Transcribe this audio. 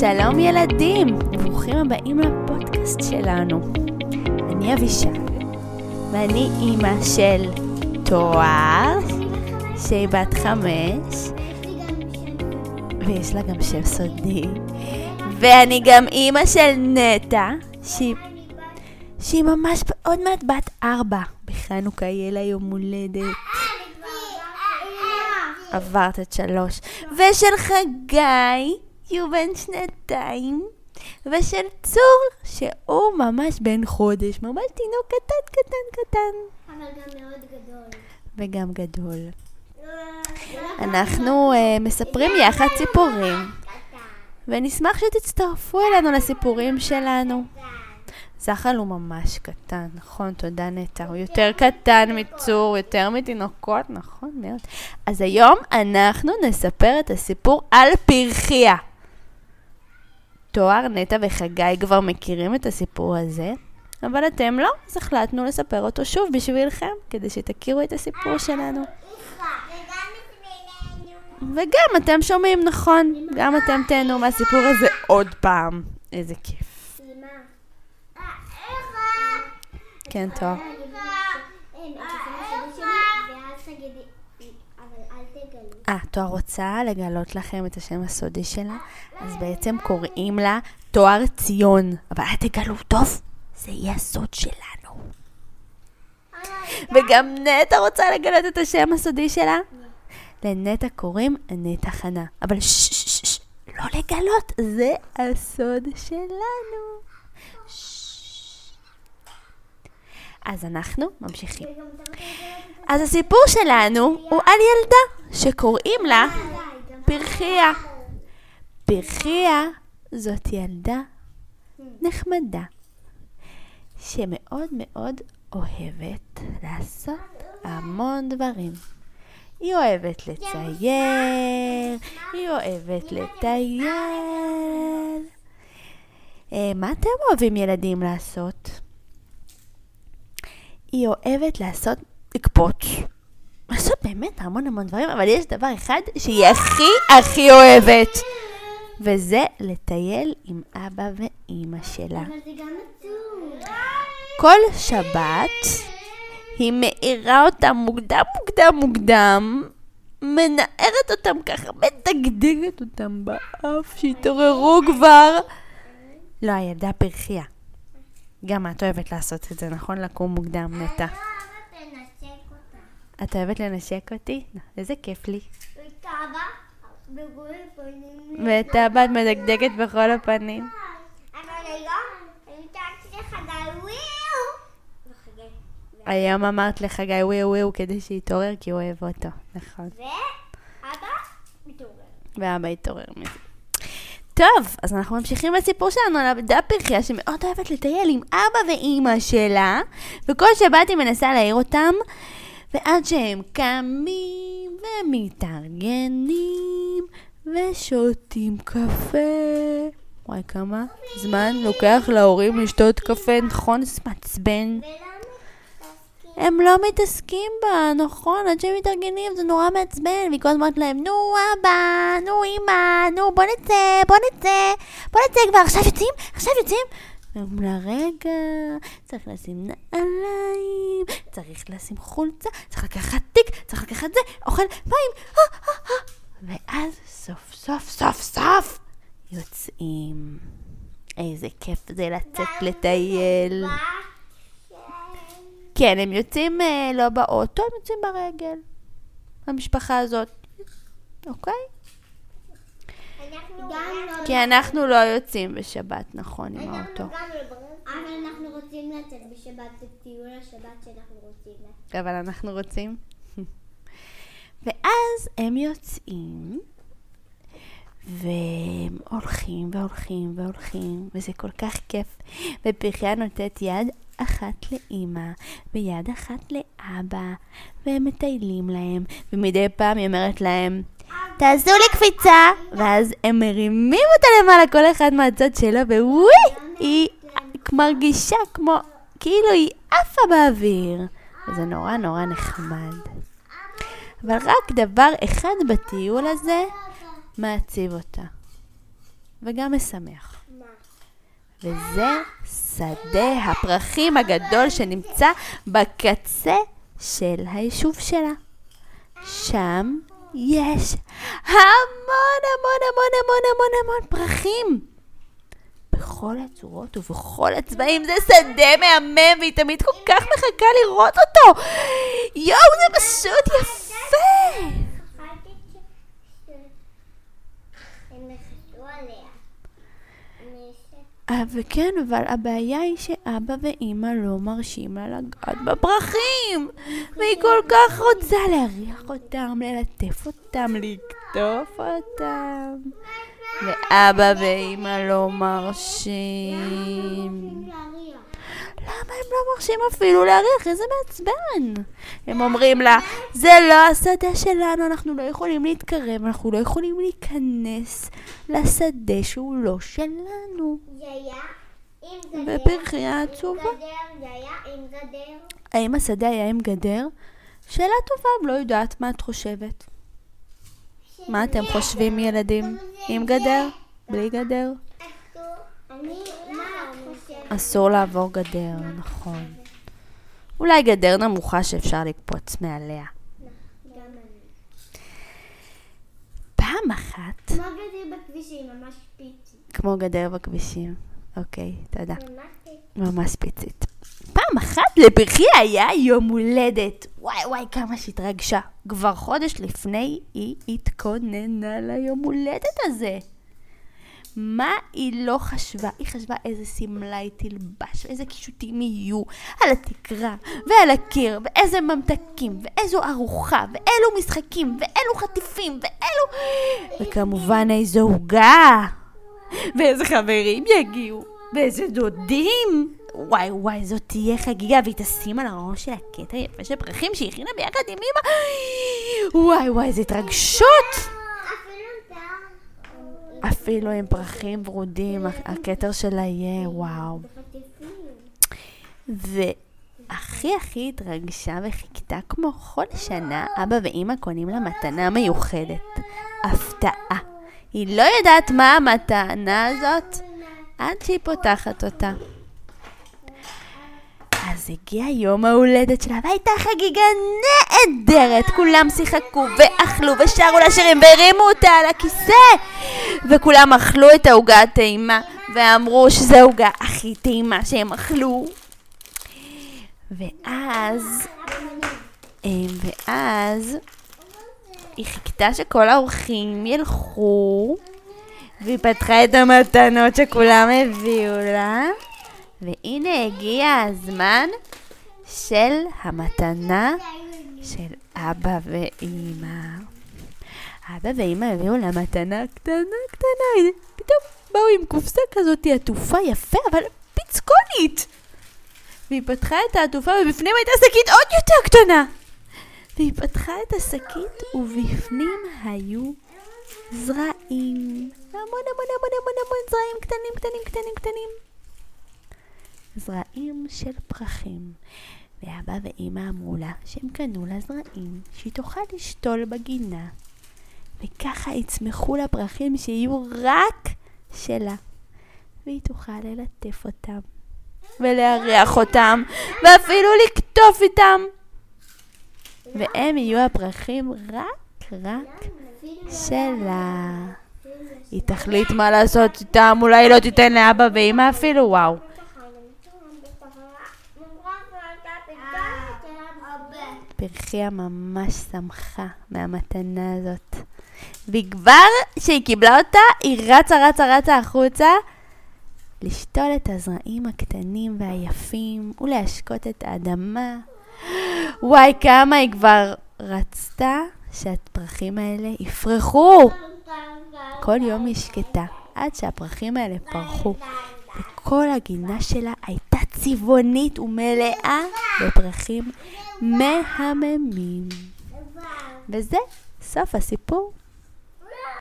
שלום ילדים, ברוכים הבאים לפודקאסט שלנו. אני אבישי, ואני אימא של תואר, שהיא בת חמש, ויש לה גם שם סודי, ואני גם אימא של נטע, שהיא ממש עוד מעט בת ארבע. בחנוכה יהיה לה יום הולדת. עברת את שלוש. ושל חגי, שהוא בן שנתיים. ושל צור, שהוא ממש בן חודש. ממש תינוק קטן, קטן, קטן. אבל גם מאוד גדול. וגם גדול. אנחנו uh, מספרים יחד סיפורים, ונשמח שתצטרפו אלינו לסיפורים שלנו. זחל הוא ממש קטן, נכון? תודה נטע. הוא יותר קטן מצור, יותר מתינוקות, נכון מאוד. אז היום אנחנו נספר את הסיפור על פרחיה. תואר, נטע וחגי כבר מכירים את הסיפור הזה, אבל אתם לא, אז החלטנו לספר אותו שוב בשבילכם, כדי שתכירו את הסיפור שלנו. וגם אתם שומעים, נכון? גם אתם תהנו מהסיפור הזה עוד פעם. איזה כיף. כן, טוב. אה, תואר רוצה לגלות לכם את השם הסודי שלה, אז בעצם קוראים לה תואר ציון. אבל אל תגלו טוב, זה יהיה הסוד שלנו. וגם נטע רוצה לגלות את השם הסודי שלה? לנטע קוראים נטע חנה. אבל ששש, לא לגלות, זה הסוד שלנו. אז אנחנו ממשיכים. אז הסיפור שלנו הוא על ילדה שקוראים לה פרחיה. פרחיה זאת ילדה נחמדה, שמאוד מאוד אוהבת לעשות המון דברים. היא אוהבת לצייר, היא אוהבת לטייל. אה, מה אתם אוהבים ילדים לעשות? היא אוהבת לעשות, לקפוץ, לעשות באמת המון המון דברים, אבל יש דבר אחד שהיא הכי הכי אוהבת, וזה לטייל עם אבא ואימא שלה. אבל זה גם עצוב. כל שבת היא מאירה אותם מוקדם מוקדם מוקדם, מנערת אותם ככה, מדגדגת אותם באף, שהתעוררו כבר. לא, הילדה פרחיה. גם את אוהבת לעשות את זה, נכון? לקום מוקדם, נטע. את אוהבת לנשק אותי? איזה כיף לי. בגול פנים. ואת אבא את מדגדגת בכל הפנים. היום לחגי וויו. אמרת לחגי וואו וואו כדי שיתעורר כי הוא אוהב אותו, נכון. ואבא מתעורר. ואבא התעורר מזה. טוב, אז אנחנו ממשיכים בסיפור שלנו על עבדה פרחיה שמאוד אוהבת לטייל עם אבא ואימא שלה, וכל שבת היא מנסה להעיר אותם, ועד שהם קמים ומתארגנים ושותים קפה. וואי, כמה זמן לוקח להורים לשתות קפה, נכון? זה מעצבן. הם לא מתעסקים בה, נכון? עד שהם מתארגנים זה נורא מעצבן, והיא כל הזמן אומרת להם, נו אבא, נו אמא, נו בוא נצא, בוא נצא, בוא נצא כבר, עכשיו יוצאים, עכשיו יוצאים. ואומרים לה, רגע, צריך לשים צריך לשים חולצה, צריך לקחת תיק, צריך לקחת זה, אוכל מים, אה, אה, אה. ואז סוף סוף סוף סוף יוצאים. איזה כיף זה לצאת לטייל. כן, הם יוצאים לא באוטו, הם יוצאים ברגל. המשפחה הזאת. אוקיי? אנחנו גם לא... כי אנחנו לא יוצאים בשבת, נכון, עם האוטו. אבל אנחנו רוצים לצאת בשבת, זה טיול השבת שאנחנו רוצים לצאת. אבל אנחנו רוצים. ואז הם יוצאים, והם הולכים והולכים והולכים, וזה כל כך כיף. ופרחיה נותנת יד אחת לאימא, ויד אחת לאבא, והם מטיילים להם, ומדי פעם היא אומרת להם, תעשו לי קפיצה, ואז הם מרימים אותה למעלה, כל אחד מהצד שלו, וווי, היא מרגישה כמו, כאילו היא עפה באוויר. זה נורא נורא נחמד. אבל רק דבר אחד בטיול הזה מעציב אותה. וגם משמח. וזה שדה הפרחים הגדול שנמצא בקצה של היישוב שלה. שם יש המון המון המון המון המון המון פרחים. בכל הצורות ובכל הצבעים זה שדה מהמם והיא תמיד כל כך מחכה לראות אותו. יואו, זה פשוט יפה. אה, וכן, אבל הבעיה היא שאבא ואימא לא מרשים לה לגעת בפרחים. והיא כל כך רוצה להריח אותם, ללטף אותם, לקטוף אותם. ואבא ואימא לא מרשים. למה הם לא מרשים אפילו להריח? איזה מעצבן. הם אומרים לה, זה לא השדה שלנו, אנחנו לא יכולים להתקרב, אנחנו לא יכולים להיכנס לשדה שהוא לא שלנו. זה היה עם עצובה. האם השדה היה עם גדר? שאלה טובה, לא יודעת מה את חושבת. מה אתם חושבים ילדים? עם גדר? בלי גדר? אסור לעבור גדר, נכון. אולי גדר נמוכה שאפשר לקפוץ מעליה. פעם אחת, כמו גדר בכבישים, ממש פיצי. כמו גדר בכבישים. אוקיי, תודה. ממש פיצי. ממש פיצית. פעם אחת לפרחי היה יום הולדת. וואי וואי, כמה שהתרגשה. כבר חודש לפני היא התכוננה ליום הולדת הזה. מה היא לא חשבה? היא חשבה איזה שמלה היא תלבש, ואיזה קישוטים יהיו על התקרה ועל הקיר, ואיזה ממתקים, ואיזו ארוחה, ואילו משחקים, ואילו חטיפים, ואילו... וכמובן איזו עוגה. ואיזה חברים יגיעו, ואיזה דודים. וואי וואי, זאת תהיה חגיגה, והיא תשים על הראש שלה קטע יפה של פרחים שהיא הכינה ביחד עם אמא. וואי וואי, איזה התרגשות. אפילו עם פרחים ורודים, הכתר שלה יהיה וואו. והכי הכי התרגשה וחיכתה כמו כל שנה, אבא ואימא קונים לה מתנה מיוחדת. הפתעה. היא לא יודעת מה המתנה הזאת עד שהיא פותחת אותה. אז הגיע יום ההולדת שלה, והייתה חגיגה נהדרת. כולם שיחקו ואכלו ושרו לה שירים והרימו אותה על הכיסא. וכולם אכלו את העוגה הטעימה, ואמרו שזו העוגה הכי טעימה שהם אכלו. ואז, אמ, ואז, היא חיכתה שכל האורחים ילכו, והיא פתחה את המתנות שכולם הביאו לה, והנה הגיע הזמן של המתנה של אבא ואימא. אבא ואימא הביאו לה מתנה קטנה קטנה, פתאום באו עם קופסה כזאת עטופה יפה, אבל פיצקונית. והיא פתחה את העטופה ובפנים הייתה שקית עוד יותר קטנה. והיא פתחה את השקית ובפנים היו זרעים. המון המון המון המון המון זרעים קטנים קטנים קטנים קטנים. זרעים של פרחים. ואבא ואימא אמרו לה שהם קנו לה זרעים שהיא תוכל לשתול בגינה. וככה יצמחו לה פרחים שיהיו רק שלה. והיא תוכל ללטף אותם. ולהריח אותם, ואפילו לקטוף איתם. והם יהיו הפרחים רק, רק שלה. היא תחליט מה לעשות איתם, אולי לא תיתן לאבא ואמא אפילו, וואו. פרחיה ממש שמחה מהמתנה הזאת. וכבר שהיא קיבלה אותה, היא רצה רצה רצה החוצה לשתול את הזרעים הקטנים והיפים ולהשקות את האדמה. וואי, כמה היא כבר רצתה שהפרחים האלה יפרחו. כל יום היא שקטה, עד שהפרחים האלה פרחו. וכל הגינה שלה הייתה צבעונית ומלאה בפרחים מהממים. וזה סוף הסיפור.